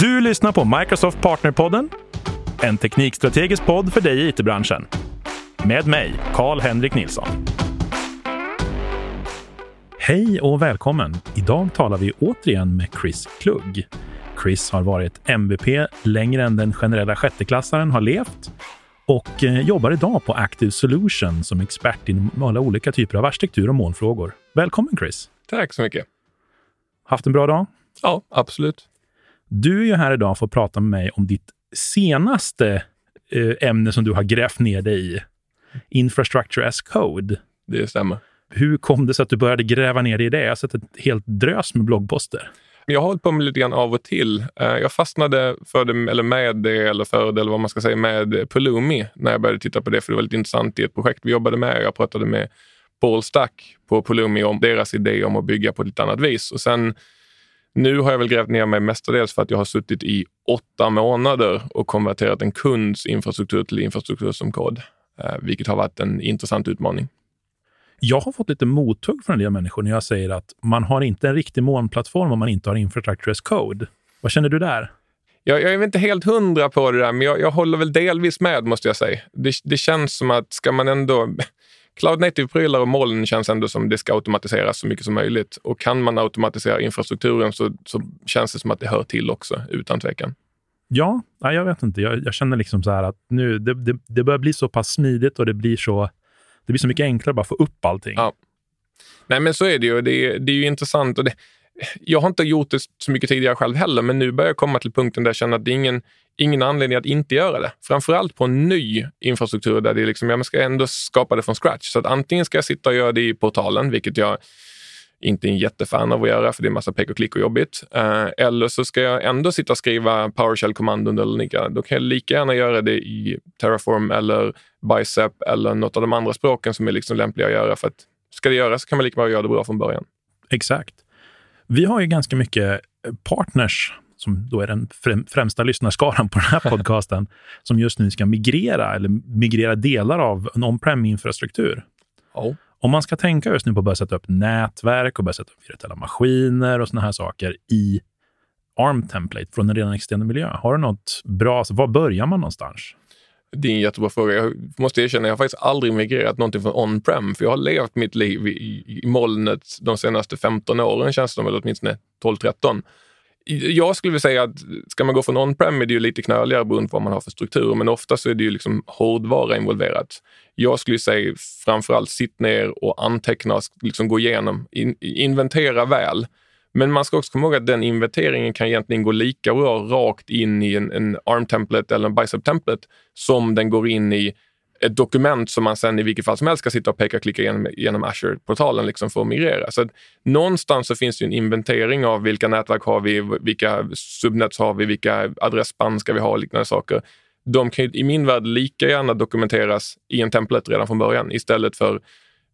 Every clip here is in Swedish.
Du lyssnar på Microsoft Partnerpodden, en teknikstrategisk podd för dig i it-branschen. Med mig, Karl-Henrik Nilsson. Hej och välkommen! Idag talar vi återigen med Chris Klugg. Chris har varit MVP längre än den generella sjätteklassaren har levt och eh, jobbar idag på Active Solution som expert inom alla olika typer av arkitektur och molnfrågor. Välkommen Chris! Tack så mycket! Haft en bra dag? Ja, absolut. Du är ju här idag för att prata med mig om ditt senaste eh, ämne som du har grävt ner dig i. Infrastructure as code. Det stämmer. Hur kom det sig att du började gräva ner dig i det? Jag har sett ett helt drös med bloggposter. Jag har hållit på med lite grann av och till. Eh, jag fastnade för det, eller med det, eller för det, eller vad man ska säga, med Pulumi när jag började titta på det, för det var väldigt intressant i ett projekt vi jobbade med. Jag pratade med Paul Stack på Pulumi om deras idé om att bygga på ett lite annat vis. Och sen nu har jag väl grävt ner mig mestadels för att jag har suttit i åtta månader och konverterat en kunds infrastruktur till infrastruktur som kod, eh, vilket har varit en intressant utmaning. Jag har fått lite mothugg från en del människor när jag säger att man har inte en riktig molnplattform om man inte har infrastructure as code. Vad känner du där? Jag, jag är inte helt hundra på det där, men jag, jag håller väl delvis med måste jag säga. Det, det känns som att ska man ändå Cloud Native-prylar och moln känns ändå som det ska automatiseras så mycket som möjligt. Och kan man automatisera infrastrukturen så, så känns det som att det hör till också, utan tvekan. Ja, jag vet inte. Jag, jag känner liksom så att nu, det, det, det, börjar bli så pass smidigt och det blir så, det blir så mycket enklare att bara få upp allting. Ja. Nej, men så är det ju. Det, det är ju intressant. Och det, jag har inte gjort det så mycket tidigare själv heller, men nu börjar jag komma till punkten där jag känner att det är ingen, ingen anledning att inte göra det. Framförallt på en ny infrastruktur där det liksom, jag ska ändå skapa det från scratch. Så att antingen ska jag sitta och göra det i portalen, vilket jag inte är en jättefan av att göra, för det är massa pek och klick och jobbigt. Eh, eller så ska jag ändå sitta och skriva PowerShell-kommandon eller liknande. Då kan jag lika gärna göra det i Terraform eller Bicep eller något av de andra språken som är liksom lämpliga att göra. För att ska det göras så kan man lika bra göra det bra från början. Exakt. Vi har ju ganska mycket partners som då är den främsta lyssnarskaran på den här podcasten, som just nu ska migrera eller migrera delar av en on-prem infrastruktur. Oh. Om man ska tänka just nu på att börja sätta upp nätverk och börja sätta upp virtuella maskiner och såna här saker i ARM-template från en redan existerande miljö. Har du något bra? Alltså, var börjar man någonstans? Det är en jättebra fråga. Jag måste erkänna, jag har faktiskt aldrig migrerat någonting från on-prem, för jag har levt mitt liv i, i molnet de senaste 15 åren, känns det som, eller åtminstone 12-13. Jag skulle vilja säga att ska man gå från on-prem är det ju lite knöligare beroende på vad man har för struktur, men ofta så är det ju liksom hårdvara involverat. Jag skulle säga framförallt sitt ner och anteckna, liksom gå igenom, in, inventera väl. Men man ska också komma ihåg att den inventeringen kan egentligen gå lika bra rakt in i en, en ARM-template eller en Bicep-template som den går in i ett dokument som man sen i vilket fall som helst ska sitta och peka och klicka igenom, genom Azure-portalen liksom för att migrera. Så att någonstans så finns det en inventering av vilka nätverk har vi, vilka subnets har vi, vilka adressband ska vi ha och liknande saker. De kan i min värld lika gärna dokumenteras i en template redan från början istället för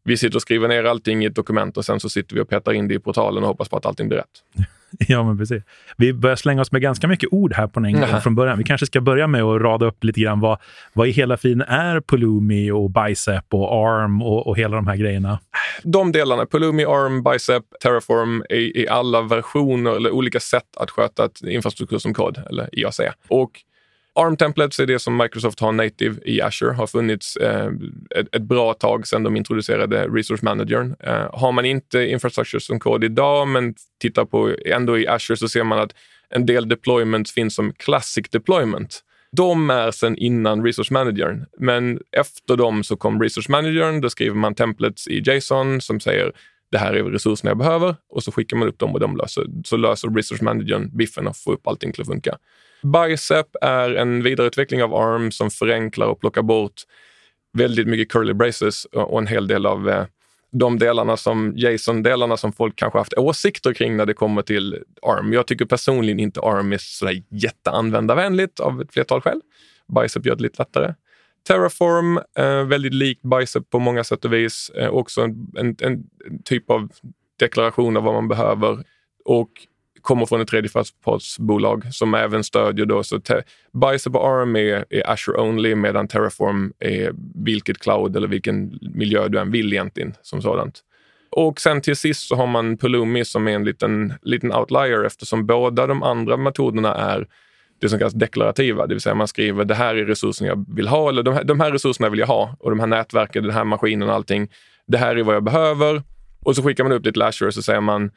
vi sitter och skriver ner allting i ett dokument och sen så sitter vi och petar in det i portalen och hoppas på att allting blir rätt. Ja, men precis. Vi börjar slänga oss med ganska mycket ord här på en gång från början. Vi kanske ska börja med att rada upp lite grann vad, vad i hela fin är Pulumi och Bicep och ARM och, och hela de här grejerna? De delarna, Pulumi, ARM, Bicep, Terraform, är, är alla versioner eller olika sätt att sköta ett infrastruktur som kod, eller IAC. Och ARM-templates är det som Microsoft har native i Azure, har funnits eh, ett, ett, bra tag sedan de introducerade Resource Managern. Eh, har man inte infrastructure som kod idag, men tittar på ändå i Azure så ser man att en del deployments finns som classic deployment. De är sen innan Resource Managern, men efter dem så kom Resource Managern. Då skriver man templates i JSON som säger det här är resurserna jag behöver och så skickar man upp dem och de löser, så löser research Managern biffen och får upp allting till att funka. Bicep är en vidareutveckling av ARM som förenklar och plockar bort väldigt mycket curly braces och en hel del av eh, de delarna som JSON-delarna som folk kanske haft åsikter kring när det kommer till ARM. Jag tycker personligen inte ARM är sådär jätteanvändarvänligt av ett flertal skäl. Bicep gör det lite lättare. Terraform, eh, väldigt likt Bicep på många sätt och vis. Eh, också en, en, en, typ av deklaration av vad man behöver. Och kommer från ett tredjepartsbolag som även stödjer då. Så Bicep och ARM är, är Azure only medan Terraform är vilket cloud eller vilken miljö du än vill egentligen som sådant. Och sen till sist så har man Pulumi som är en liten, liten outlier eftersom båda de andra metoderna är det som kallas deklarativa, det vill säga man skriver det här är resursen jag vill ha eller de här, de här resurserna vill jag ha och de här nätverken, den här maskinen och allting. Det här är vad jag behöver och så skickar man upp det till Azure och så säger man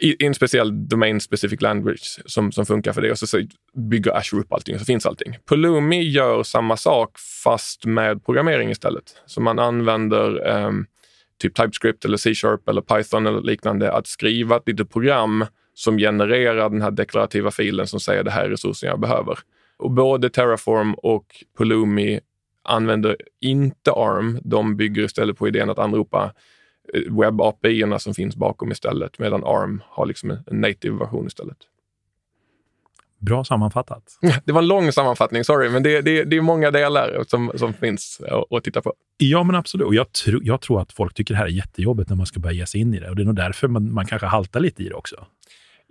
i, i en speciell domain specific language som, som funkar för det och så, så bygger Azure upp allting och så finns allting. Pulumi gör samma sak fast med programmering istället. Så man använder um, typ TypeScript eller C-sharp eller Python eller liknande att skriva ett litet program som genererar den här deklarativa filen som säger det här är resursen jag behöver. Och både Terraform och Pulumi använder inte ARM. De bygger istället på idén att anropa eh, webb-API som finns bakom istället, medan ARM har liksom en native version istället. Bra sammanfattat. Det var en lång sammanfattning, sorry, men det, det, det är många delar som, som finns att, att titta på. Ja, men absolut. Och jag, tro, jag tror att folk tycker det här är jättejobbigt när man ska börja ge sig in i det. Och det är nog därför man, man kanske haltar lite i det också.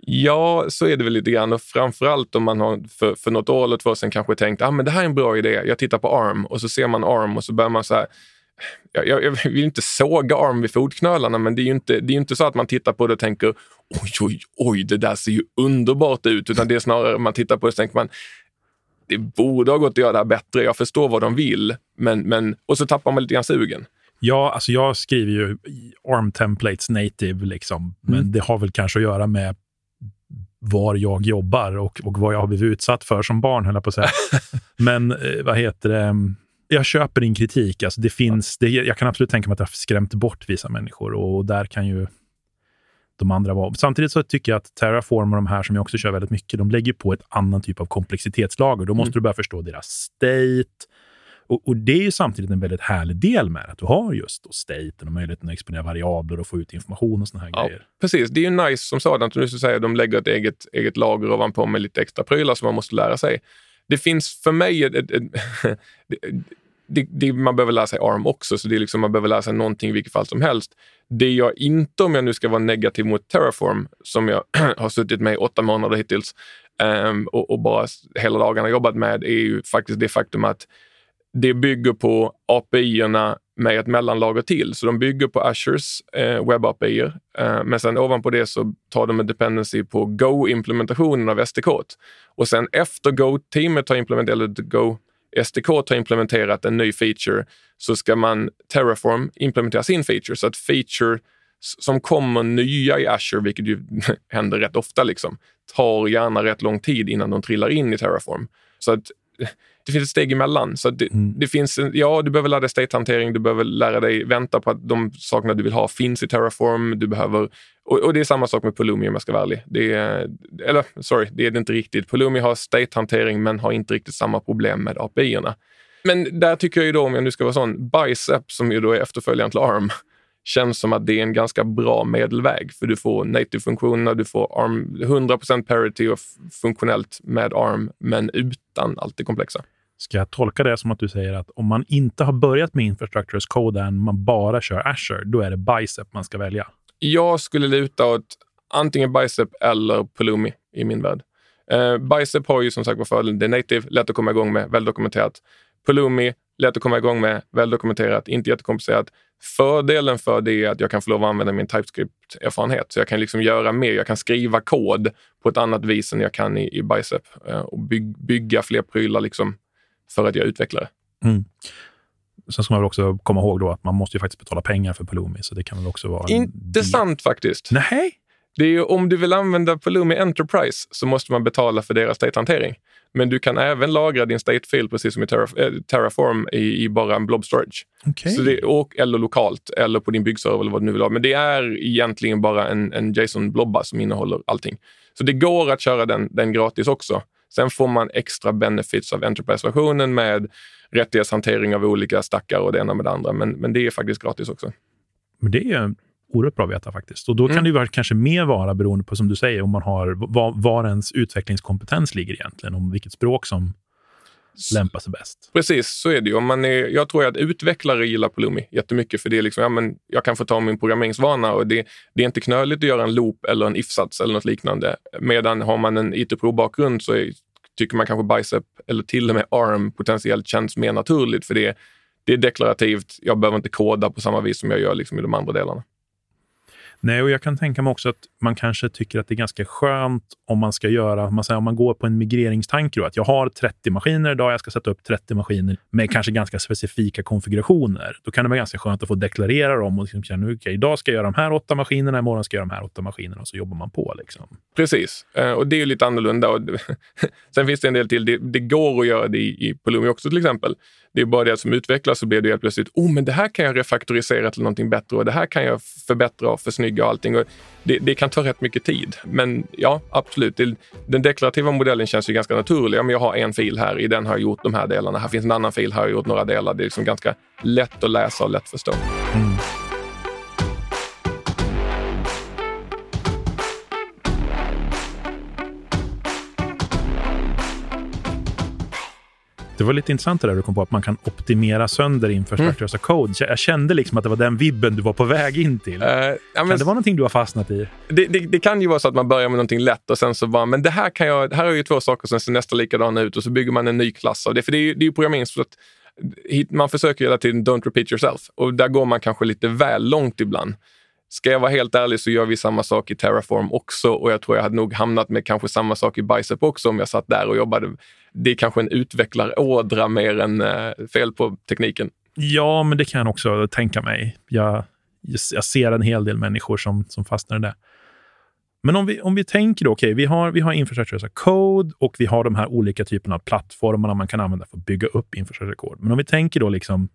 Ja, så är det väl lite grann. Och framförallt om man har för, för något år eller två sedan kanske tänkt ah, men det här är en bra idé. Jag tittar på ARM och så ser man ARM och så börjar man så här jag, jag, jag, vill inte såga arm vid fotknölarna, men det är ju inte, det är inte så att man tittar på det och tänker oj, oj, oj, det där ser ju underbart ut, utan det är snarare man tittar på det och tänker man det borde ha gått att göra det här bättre. Jag förstår vad de vill, men, men och så tappar man lite grann sugen. Ja, alltså jag skriver ju ARM templates native, liksom. men mm. det har väl kanske att göra med var jag jobbar och, och vad jag har blivit utsatt för som barn, höll jag på att säga. men eh, vad heter det? jag köper din kritik. Alltså det finns, det, jag kan absolut tänka mig att det har skrämt bort vissa människor och där kan ju de andra vara. Samtidigt så tycker jag att Terraform och de här som jag också kör väldigt mycket, de lägger på ett annan typ av komplexitetslager. Då måste mm. du börja förstå deras state. Och, och, det är samtidigt en väldigt härlig del med att du har just då staten och möjligheten att exponera variabler och få ut information och såna här ja, grejer. Precis, det är ju nice som sådant. Du säger de lägger ett eget, eget lager ovanpå med lite extra prylar som man måste lära sig det finns för mig ett, ett, ett det, det, man behöver lära sig ARM också, så det är liksom, man behöver lära sig någonting i vilket fall som helst. Det jag inte, om jag nu ska vara negativ mot Terraform, som jag har suttit med i åtta månader hittills um, och, och, bara hela dagarna jobbat med, är ju faktiskt det faktum att det bygger på API-erna med ett mellanlager till. Så de bygger på Azures eh, webb api eh, men sen ovanpå det så tar de en dependency på Go-implementationen av SDK. Och sen efter Go-teamet har implementerat, eller Go SDK har implementerat en ny feature så ska man Terraform implementera sin feature. Så att feature som kommer nya i Azure, vilket ju händer rätt ofta, liksom, tar gärna rätt lång tid innan de trillar in i Terraform. Så att det finns ett steg emellan. Så det, mm. det finns, ja, du behöver lära dig state-hantering, du behöver lära dig vänta på att de sakerna du vill ha finns i Terraform. Du behöver, och, och det är samma sak med Pulumi om jag ska vara ärlig. Det är, eller sorry, det är det inte riktigt. Pulumi har state-hantering men har inte riktigt samma problem med API-erna. Men där tycker jag ju då, om jag nu ska vara sån, Bicep som ju då är efterföljaren till ARM, känns som att det är en ganska bra medelväg. För du får native-funktionerna, du får ARM, 100% parity och funktionellt med ARM, men utan allt det komplexa. Ska jag tolka det som att du säger att om man inte har börjat med Infrastructure as Code än, man bara kör Azure, då är det Bicep man ska välja? Jag skulle luta åt antingen Bicep eller Pulumi i min värld. Uh, Bicep har ju som sagt var fördelen, det är native, lätt att komma igång med, väl dokumenterat. Pulumi, lätt att komma igång med, väl dokumenterat, inte jättekomplicerat. Fördelen för det är att jag kan få lov att använda min TypeScript-erfarenhet. Så jag kan liksom göra mer. Jag kan skriva kod på ett annat vis än jag kan i, i Bicep uh, och byg, bygga fler prylar liksom för att jag utvecklar det. Mm. Sen ska man väl också komma ihåg då att man måste ju faktiskt betala pengar för Pulumi, så det kan väl också vara... Intressant faktiskt. Nej. Det är ju, om du vill använda Pulumi Enterprise så måste man betala för deras state-hantering. Men du kan även lagra din state-fil precis som i Terra, äh, Terraform i, i, bara en blob storage. Okay. Så det, och, eller lokalt eller på din byggserver eller vad du nu vill ha. Men det är egentligen bara en, en JSON-blobba som innehåller allting. Så det går att köra den, den gratis också. Sen får man extra benefits av Enterprise-versionen med rättighetshantering av olika stackar och det ena med det andra. Men, men det är faktiskt gratis också. Men det är oerhört bra att veta faktiskt. Och då kan mm. det ju kanske mer vara beroende på, som du säger, om man har var, var ens utvecklingskompetens ligger egentligen, om vilket språk som lämpar sig bäst. Precis, så är det ju. Om man är, jag tror att utvecklare gillar Pulumi jättemycket, för det är liksom, ja, men jag kan få ta min programmeringsvana och det, det är inte knöligt att göra en loop eller en if-sats eller något liknande. Medan har man en IT-Pro-bakgrund så är, tycker man kanske Bicep eller till och med ARM potentiellt känns mer naturligt, för det, det är deklarativt. Jag behöver inte koda på samma vis som jag gör liksom i de andra delarna. Nej, och jag kan tänka mig också att man kanske tycker att det är ganska skönt om man ska göra, man säger, om man går på en migreringstanke, då, att jag har 30 maskiner idag, jag ska sätta upp 30 maskiner med kanske ganska specifika konfigurationer. Då kan det vara ganska skönt att få deklarera dem och liksom känna, okay, idag ska jag göra de här åtta maskinerna, imorgon ska jag göra de här åtta maskinerna och så jobbar man på. Liksom. Precis, eh, och det är ju lite annorlunda. Sen finns det en del till. Det, det går att göra det i, i Pulumi också till exempel. Det är bara det att som utvecklas så blir det helt plötsligt, oh men det här kan jag refaktorisera till någonting bättre och det här kan jag förbättra och försnygga och allting. Och det, det kan ta rätt mycket tid. Men ja, absolut. Det, den deklarativa modellen känns ju ganska naturlig. Ja, men jag har en fil här, i den har jag gjort de här delarna. Här finns en annan fil, här har jag gjort några delar. Det är liksom ganska lätt att läsa och lätt förstå. Mm. Det var lite intressant det där du kom på att man kan optimera sönder infrastructure mm. code. Jag kände liksom att det var den vibben du var på väg in till. Uh, ja, men, kan det vara någonting du har fastnat i? Det, det, det, kan ju vara så att man börjar med någonting lätt och sen så bara, men det här kan jag, här är ju två saker som ser nästan likadana ut och så bygger man en ny klass av det. För det är ju, det är ju programmering så att man försöker hela tiden don't repeat yourself och där går man kanske lite väl långt ibland. Ska jag vara helt ärlig så gör vi samma sak i Terraform också och jag tror jag hade nog hamnat med kanske samma sak i Bicep också om jag satt där och jobbade. Det är kanske en utvecklarådra mer än eh, fel på tekniken. Ja, men det kan jag också tänka mig. Jag, jag ser en hel del människor som, som fastnar i det. Men om vi, om vi tänker då, okej, okay, vi har, vi har infrastructure as code och vi har de här olika typerna av plattformarna man kan använda för att bygga upp infrastructure code. Men om vi tänker då liksom,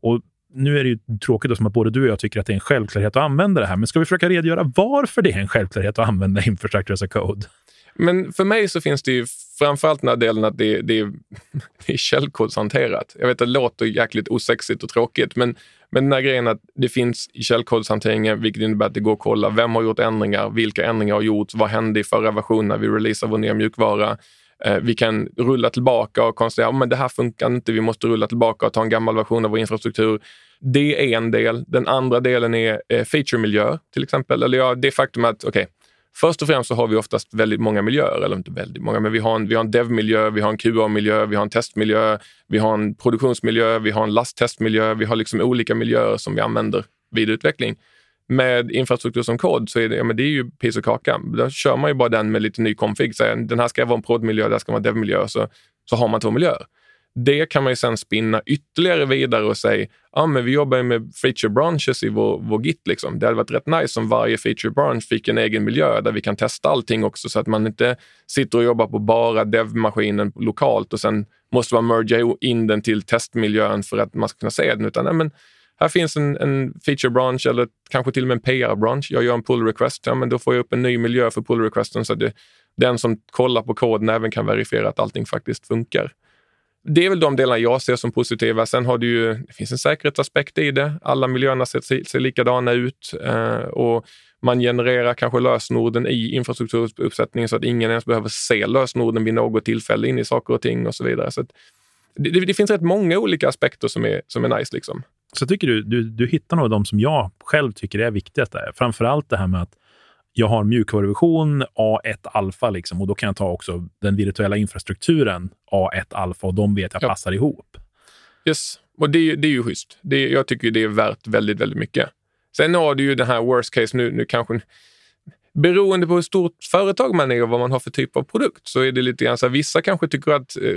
och nu är det ju tråkigt då, som att både du och jag tycker att det är en självklarhet att använda det här, men ska vi försöka redogöra varför det är en självklarhet att använda infrastructure as a code? Men för mig så finns det ju framförallt den här delen att det, det, det är källkodshanterat. Jag vet att det låter jäkligt osexigt och tråkigt, men, men den här grejen att det finns i källkodshanteringen, vilket innebär att det går att kolla vem har gjort ändringar, vilka ändringar har gjorts, vad hände i förra versionen när vi releasade vår nya mjukvara, Eh, vi kan rulla tillbaka och konstatera att det här funkar inte, vi måste rulla tillbaka och ta en gammal version av vår infrastruktur. Det är en del. Den andra delen är eh, feature-miljö till exempel. Eller ja, det faktum att, okej, okay, först och främst så har vi oftast väldigt många miljöer, eller inte väldigt många, men vi har en, vi har en dev-miljö, vi har en QA-miljö, vi har en testmiljö, vi har en produktionsmiljö, vi har en lasttestmiljö, vi har liksom olika miljöer som vi använder vid utveckling med infrastruktur som kod så är det, ja, men det är ju piece och kaka. Då kör man ju bara den med lite ny config. Så eh, den här ska vara en prodmiljö, den här ska vara en devmiljö. Så, så har man två miljöer. Det kan man ju sen spinna ytterligare vidare och säga, ah, men vi jobbar med feature branches i vår, vår Git. Liksom. Det hade varit rätt nice om varje feature branch fick en egen miljö där vi kan testa allting också så att man inte sitter och jobbar på bara dev-maskinen lokalt och sen måste man mergea in den till testmiljön för att man ska kunna se den. Utan, nej, men här finns en, en feature branch eller kanske till och med en PR-branch. Jag gör en pull request. Ja, men då får jag upp en ny miljö för pull requesten så att det, den som kollar på koden även kan verifiera att allting faktiskt funkar. Det är väl de delarna jag ser som positiva. Sen har du ju, det finns en säkerhetsaspekt i det. Alla miljöerna ser, ser likadana ut eh, och man genererar kanske lösenorden i infrastrukturuppsättningen så att ingen ens behöver se lösenorden vid något tillfälle in i saker och ting och så vidare. Så det, det, det, finns rätt många olika aspekter som är, som är nice. Liksom. Så tycker du, du, du hittar nog de som jag själv tycker är viktigast. Där. Framförallt det här med att jag har mjukvaruversion A1 alfa liksom, och då kan jag ta också den virtuella infrastrukturen A1 alfa och de vet jag ja. passar ihop. Yes, och det, det är ju schysst. Det, jag tycker det är värt väldigt, väldigt mycket. Sen har du ju den här worst case, nu, nu kanske beroende på hur stort företag man är och vad man har för typ av produkt så är det lite grann så här, vissa kanske tycker att eh,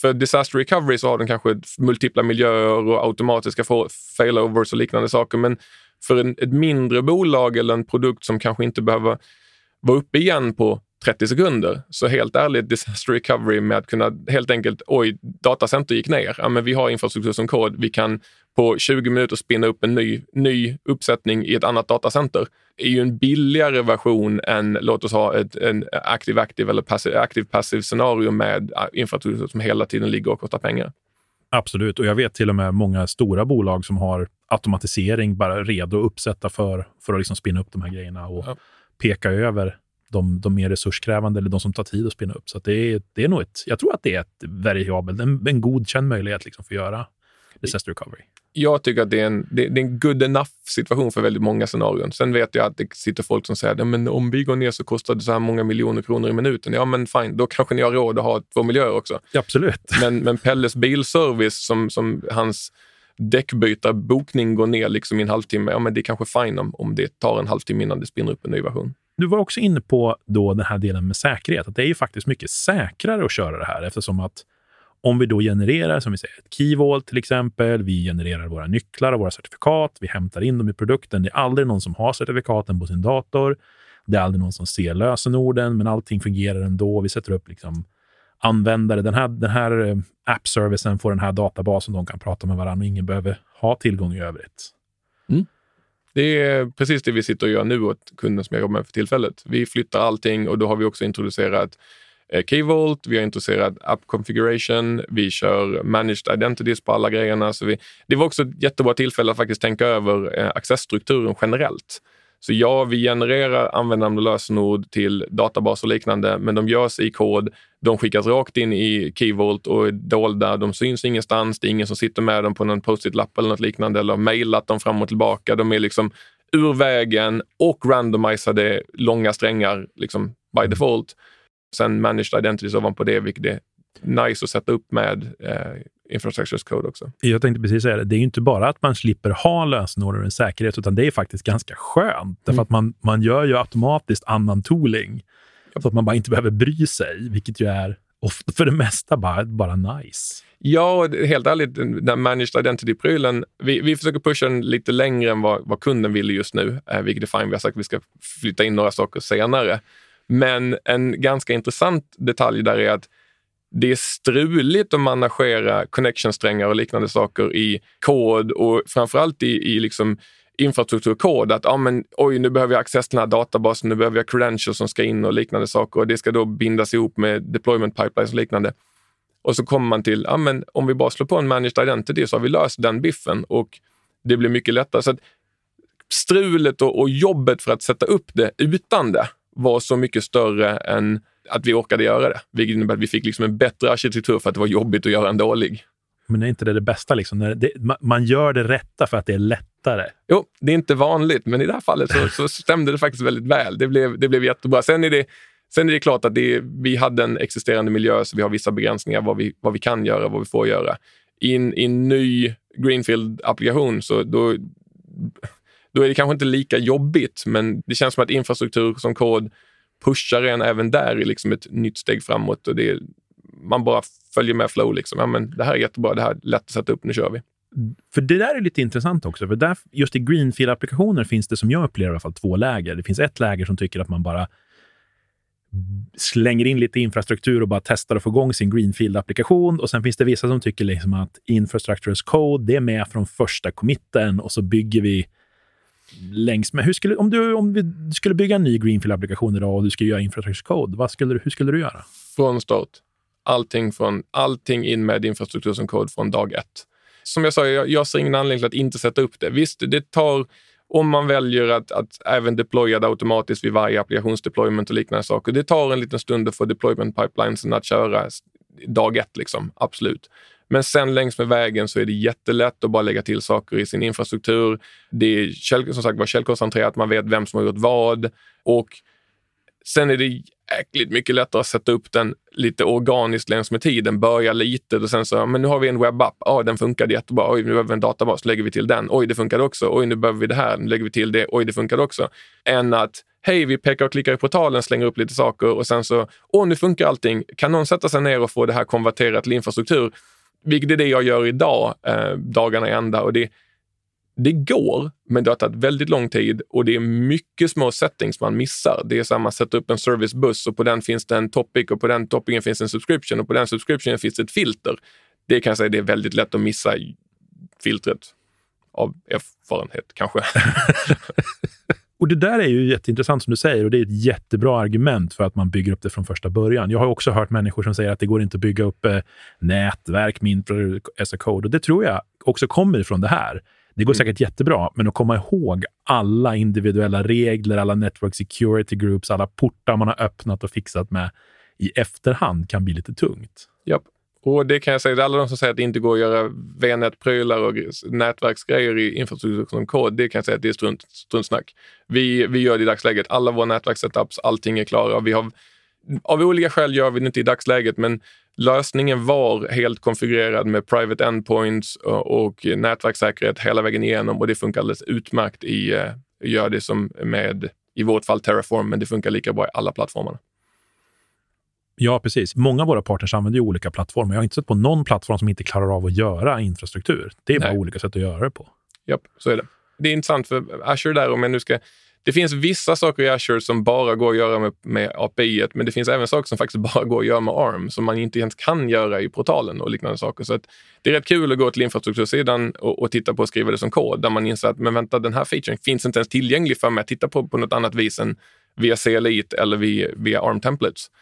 för disaster recovery så har den kanske multipla miljöer och automatiska failovers och liknande saker. Men för en, ett mindre bolag eller en produkt som kanske inte behöver vara uppe igen på 30 sekunder. Så helt ärligt, disaster recovery med att kunna helt enkelt, oj, datacenter gick ner. Ja, men vi har infrastruktur som kod. Vi kan på 20 minuter spinna upp en ny, ny uppsättning i ett annat datacenter är ju en billigare version än, låt oss ha ett en aktiv eller passiv aktiv passiv scenario med infrastruktur som hela tiden ligger och kostar pengar. Absolut, och jag vet till och med många stora bolag som har automatisering bara redo att uppsätta för, för att liksom spinna upp de här grejerna och ja. peka över de, de mer resurskrävande eller de som tar tid att spinna upp. Så det, är, det är nog ett, jag tror att det är ett variabelt, en, en godkänd möjlighet liksom för att göra disaster recovery jag tycker att det är, en, det, det, är en good enough situation för väldigt många scenarion. Sen vet jag att det sitter folk som säger att om vi går ner så kostar det så här många miljoner kronor i minuten. Ja, men fine, då kanske ni har råd att ha två miljöer också. Absolut. Men, men Pelles bilservice, som, som hans däckbytarbokning går ner liksom i en halvtimme, ja men det är kanske fine om, om det tar en halvtimme innan det spinner upp en ny version. Du var också inne på då den här delen med säkerhet, att det är ju faktiskt mycket säkrare att köra det här eftersom att om vi då genererar, som vi säger, ett keyvault till exempel, vi genererar våra nycklar och våra certifikat, vi hämtar in dem i produkten. Det är aldrig någon som har certifikaten på sin dator. Det är aldrig någon som ser lösenorden, men allting fungerar ändå. Vi sätter upp liksom användare. Den här, den här eh, app-servicen får den här databasen, de kan prata med varandra och ingen behöver ha tillgång i övrigt. Mm. Det är precis det vi sitter och gör nu åt kunden som jag jobbar med för tillfället. Vi flyttar allting och då har vi också introducerat Eh, Keyvolt, vi har introducerat App Configuration, vi kör Managed Identities på alla grejerna. Så vi, det var också ett jättebra tillfälle att faktiskt tänka över eh, accessstrukturen generellt. Så ja, vi genererar användande lösenord till databaser och liknande, men de görs i kod. De skickas rakt in i Keyvolt och är dolda. De syns ingenstans. Det är ingen som sitter med dem på någon post-it-lapp eller något liknande eller mejlat dem fram och tillbaka. De är liksom ur vägen och randomisade långa strängar liksom by mm. default. Sen managed identities ovanpå det, vilket är nice att sätta upp med eh, infrastructure code också. Jag tänkte precis säga det. Det är ju inte bara att man slipper ha lösenord och en säkerhet, utan det är faktiskt ganska skönt. Därför mm. att man, man gör ju automatiskt annan tooling. Så att man bara inte behöver bry sig, vilket ju är ofta för det mesta bara, bara nice. Ja, helt ärligt, den managed identity-prylen, vi, vi försöker pusha den lite längre än vad, vad kunden vill just nu, eh, vilket är fine. Vi har sagt att vi ska flytta in några saker senare. Men en ganska intressant detalj där är att det är struligt att managera connection-strängar och liknande saker i kod och framförallt i, i liksom infrastrukturkod. Att ah, men, oj, nu behöver jag access till den här databasen, nu behöver jag credentials som ska in och liknande saker och det ska då bindas ihop med deployment pipelines och liknande. Och så kommer man till, ah, men om vi bara slår på en managed identity så har vi löst den biffen och det blir mycket lättare. Så att strulet och, och jobbet för att sätta upp det utan det var så mycket större än att vi orkade göra det. Vilket innebär att vi fick liksom en bättre arkitektur för att det var jobbigt att göra en dålig. Men är inte det det bästa? Liksom? Det, man gör det rätta för att det är lättare. Jo, det är inte vanligt, men i det här fallet så, så stämde det faktiskt väldigt väl. Det blev, det blev jättebra. Sen är det, sen är det klart att det, vi hade en existerande miljö, så vi har vissa begränsningar vad vi, vad vi kan göra, vad vi får göra. I en, i en ny Greenfield-applikation så då, då är det kanske inte lika jobbigt, men det känns som att infrastruktur som kod pushar en även där i liksom ett nytt steg framåt. Och det är, man bara följer med flow. Liksom. Ja, men det här är jättebra, det här är lätt att sätta upp, nu kör vi. För det där är lite intressant också, för där, just i Greenfield-applikationer finns det som jag upplever i alla fall två läger. Det finns ett läger som tycker att man bara slänger in lite infrastruktur och bara testar att få igång sin Greenfield-applikation. Och sen finns det vissa som tycker liksom att infrastructure as code, det är med från första committen och så bygger vi längs med. Hur skulle, om, du, om vi skulle bygga en ny Greenfield-applikation idag och du skulle göra infrastructure vad skulle, hur skulle du göra? Från start. Allting, från, allting in med infrastruktur som kod från dag ett. Som jag sa, jag, jag ser ingen anledning till att inte sätta upp det. Visst, det tar om man väljer att, att även deploya det automatiskt vid varje applikationsdeployment och liknande saker. Det tar en liten stund att få deployment-pipelinesen att köra dag ett, liksom. absolut. Men sen längs med vägen så är det jättelätt att bara lägga till saker i sin infrastruktur. Det är som sagt var källkoncentrerat, man vet vem som har gjort vad. Och sen är det jäkligt mycket lättare att sätta upp den lite organiskt längs med tiden. Börja lite och sen så, men nu har vi en webbapp. Ja, den funkade jättebra. Oj, nu behöver vi en databas. lägger vi till den. Oj, det funkade också. Oj, nu behöver vi det här. Nu lägger vi till det. Oj, det funkade också. Än att hej, vi pekar och klickar i portalen, slänger upp lite saker och sen så, åh, nu funkar allting. Kan någon sätta sig ner och få det här konverterat till infrastruktur? Vilket är det jag gör idag, eh, dagarna i ända. Och det, det går, men det har tagit väldigt lång tid och det är mycket små settings man missar. Det är man sätter upp en servicebuss och på den finns det en topic och på den topicen finns en subscription och på den subscriptionen finns ett filter. Det kan jag säga det är väldigt lätt att missa filtret av erfarenhet kanske. Och Det där är ju jätteintressant som du säger och det är ett jättebra argument för att man bygger upp det från första början. Jag har också hört människor som säger att det går inte att bygga upp eh, nätverk med infra as a code och det tror jag också kommer ifrån det här. Det går mm. säkert jättebra, men att komma ihåg alla individuella regler, alla network security groups, alla portar man har öppnat och fixat med i efterhand kan bli lite tungt. Japp. Och det kan jag säga, alla de som säger att det inte går att göra VNet-prylar och nätverksgrejer i infrastruktur som kod, det kan jag säga att det är strunt, struntsnack. Vi, vi gör det i dagsläget. Alla våra nätverkssetups, allting är klara. Vi har av olika skäl gör vi det inte i dagsläget, men lösningen var helt konfigurerad med private endpoints och, nätverkssäkerhet hela vägen igenom och det funkar alldeles utmärkt i, eh, gör det som med, i vårt fall Terraform, men det funkar lika bra i alla plattformarna. Ja, precis. Många av våra partners använder ju olika plattformar. Jag har inte sett på någon plattform som inte klarar av att göra infrastruktur. Det är Nej. bara olika sätt att göra det på. Ja, så är det. Det är intressant för Azure där, om jag nu ska det finns vissa saker i Azure som bara går att göra med, med API, men det finns även saker som faktiskt bara går att göra med ARM som man inte ens kan göra i portalen och liknande saker. Så det är rätt kul att gå till infrastruktursidan och, och, titta på och skriva det som kod där man inser att men vänta, den här featuren finns inte ens tillgänglig för mig att titta på på något annat vis än via CLI eller via, via ARM templates. Uh,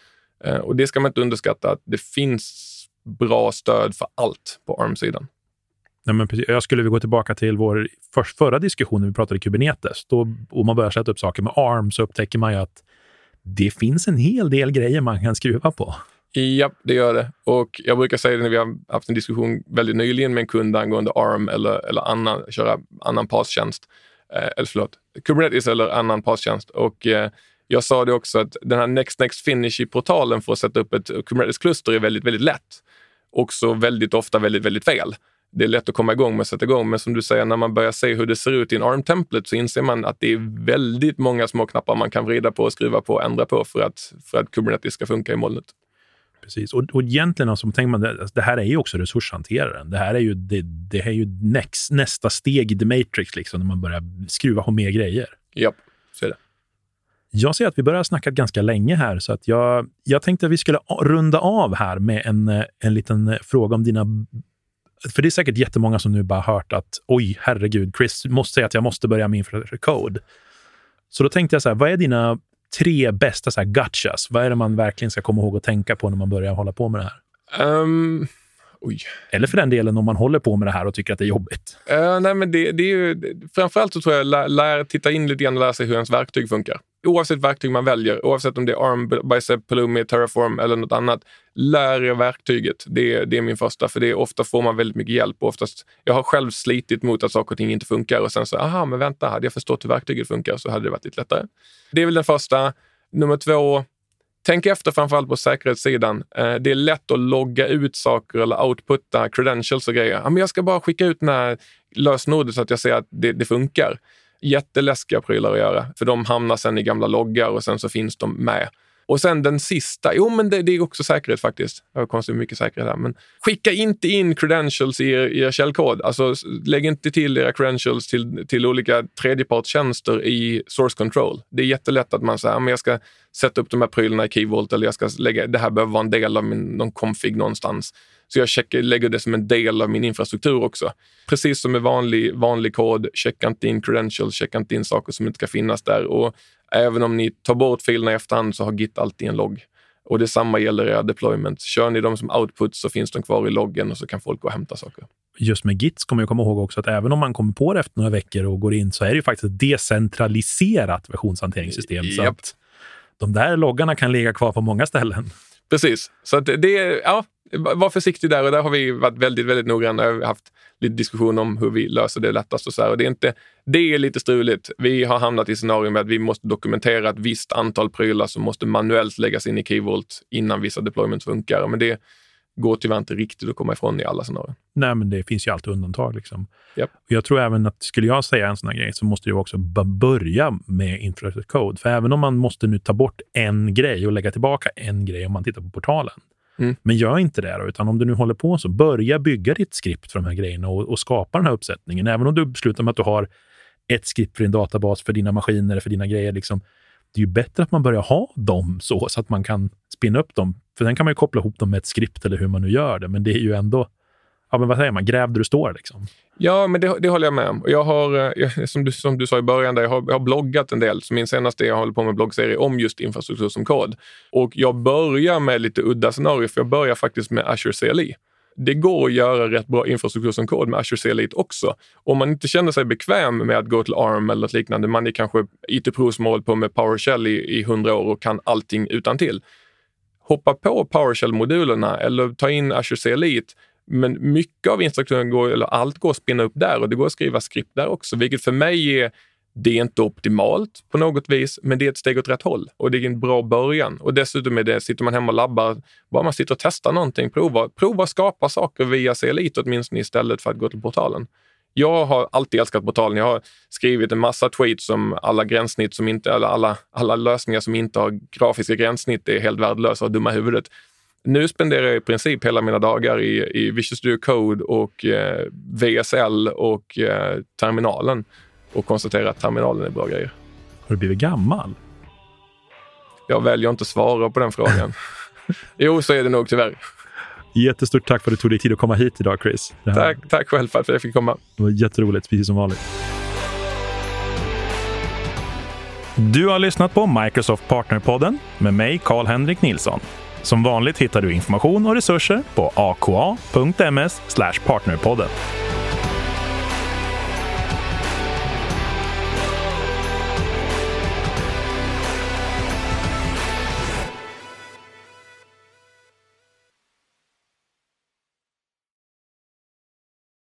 och det ska man inte underskatta att det finns bra stöd för allt på ARM-sidan. Nej, men precis. Jag skulle vi gå tillbaka till vår för, förra diskussion när vi pratade Kubernetes. Då, om man börjar sätta upp saker med ARM så upptäcker man ju att det finns en hel del grejer man kan skruva på. Ja, det gör det. Och jag brukar säga det när vi har haft en diskussion väldigt nyligen med en kund angående ARM eller, eller annan, köra annan PAS-tjänst. Eh, eller förlåt, Kubernetes eller annan PAS-tjänst. Och eh, jag sa det också att den här Next Next Finish i portalen för att sätta upp ett Kubernetes-kluster är väldigt, väldigt lätt. Också väldigt ofta väldigt, väldigt fel det är lätt att komma igång med att sätta igång. Men som du säger, när man börjar se hur det ser ut i en ARM-templet så inser man att det är väldigt många små knappar man kan vrida på, skruva på och ändra på för att, för att Kubernetes ska funka i molnet. Precis. Och, och egentligen, alltså, tänker man, det, här är ju också resurshanteraren. Det här är ju, det, det är ju next, nästa steg i The Matrix, liksom, när man börjar skruva på mer grejer. Ja, så är det. Jag ser att vi börjar snacka ganska länge här, så att jag, jag tänkte att vi skulle runda av här med en, en liten fråga om dina för det är säkert jättemånga som nu bara hört att oj, herregud, Chris måste säga att jag måste börja med infrastructure code. Så då tänkte jag så här, vad är dina tre bästa så här gotchas? Vad är det man verkligen ska komma ihåg och tänka på när man börjar hålla på med det här? Um, oj. Eller för den delen om man håller på med det här och tycker att det är jobbigt. Uh, nej, men det, det är ju, framförallt så tror jag lär, lär titta in lite grann och lära sig hur ens verktyg funkar oavsett verktyg man väljer, oavsett om det är ARM, Bicep, Pulumi, Terraform eller något annat, lär er verktyget. Det, det är min första, för det är ofta får man väldigt mycket hjälp. Och oftast, jag har själv slitit mot att saker och ting inte funkar och sen så, aha, men vänta, hade jag förstått hur verktyget funkar så hade det varit lite lättare. Det är väl den första. Nummer två, Tänk efter framförallt på säkerhetssidan. Eh, det är lätt att logga ut saker eller outputta credentials och grejer. jag ska bara skicka ut den här lösenordet så att jag ser att det, det funkar jätteläskiga prylar att göra, för de hamnar sen i gamla loggar och sen så finns de med. Och sen den sista, jo men det, det är också säkerhet faktiskt. Jag har konstigt mycket säkerhet här. Men skicka inte in credentials i er, i er källkod. Alltså lägg inte till era credentials till, till olika tredjepartstjänster i source control. Det är jättelätt att man säger, ah, men jag ska sätta upp de här prylarna i Keyvolt eller jag ska lägga, det här behöver vara en del av min någon config någonstans. Så jag checkar, lägger det som en del av min infrastruktur också. Precis som med vanlig, vanlig kod, checka inte in credentials, checka inte in saker som inte ska finnas där. Och även om ni tar bort filerna i efterhand så har Git alltid en logg. Och detsamma gäller era deployments. Kör ni dem som output så finns de kvar i loggen och så kan folk gå och hämta saker. Just med Git ska man komma ihåg också att även om man kommer på det efter några veckor och går in så är det ju faktiskt ett decentraliserat versionshanteringssystem. Yep. Så att de där loggarna kan ligga kvar på många ställen. Precis. Så att det, ja, var försiktig där och där har vi varit väldigt, väldigt noggranna. Vi har haft lite diskussion om hur vi löser det lättast och så här. Och det, är inte, det är lite struligt. Vi har hamnat i scenarion med att vi måste dokumentera ett visst antal prylar som måste manuellt läggas in i Keyvolt innan vissa deployments funkar. Men det går tyvärr inte riktigt att komma ifrån i alla scenarier. Nej, men det finns ju alltid undantag. Liksom. Yep. Jag tror även att skulle jag säga en sån här grej så måste du också börja med infrastructure code. För även om man måste nu ta bort en grej och lägga tillbaka en grej om man tittar på portalen, Mm. Men gör inte det, då, utan om du nu håller på så, börja bygga ditt skript för de här grejerna och, och skapa den här uppsättningen. Även om du beslutar med att du har ett skript för din databas, för dina maskiner, för dina grejer. Liksom, det är ju bättre att man börjar ha dem så, så att man kan spinna upp dem. För sen kan man ju koppla ihop dem med ett skript eller hur man nu gör det, men det är ju ändå ja, men vad säger man, gräv där du står. Liksom. Ja, men det, det håller jag med om. Jag har, eh, jag, som, du, som du sa i början, där jag, har, jag har bloggat en del. Så min senaste, jag håller på med bloggserie om just infrastruktur som kod. Och jag börjar med lite udda scenarier, för jag börjar faktiskt med Azure CLI. Det går att göra rätt bra infrastruktur som kod med Azure CLI också. Om man inte känner sig bekväm med att gå till ARM eller något liknande, man är kanske IT-pro som hållit på med PowerShell i hundra år och kan allting utan till. Hoppa på PowerShell-modulerna eller ta in Azure CLI men mycket av instruktionen, går, eller allt går att spinna upp där och det går att skriva skript där också, vilket för mig är Det är inte optimalt på något vis, men det är ett steg åt rätt håll och det är en bra början. Och dessutom är det, sitter man hemma och labbar, bara man sitter och testar någonting, prova, prova skapa saker via C-Elite åtminstone istället för att gå till portalen. Jag har alltid älskat portalen. Jag har skrivit en massa tweets om alla gränssnitt som inte, eller alla, alla lösningar som inte har grafiska gränssnitt är helt värdelösa och dumma i huvudet. Nu spenderar jag i princip hela mina dagar i, i Visual Studio Code och eh, VSL och eh, terminalen och konstaterar att terminalen är bra grejer. Har du blivit gammal? Jag väljer inte att svara på den frågan. jo, så är det nog tyvärr. Jättestort tack för att du tog dig tid att komma hit idag, Chris. Tack, tack själv för att jag fick komma. Det var jätteroligt, precis som vanligt. Du har lyssnat på Microsoft Partnerpodden med mig, Karl-Henrik Nilsson. Som vanligt hittar du information och resurser på aka.ms partnerpodden.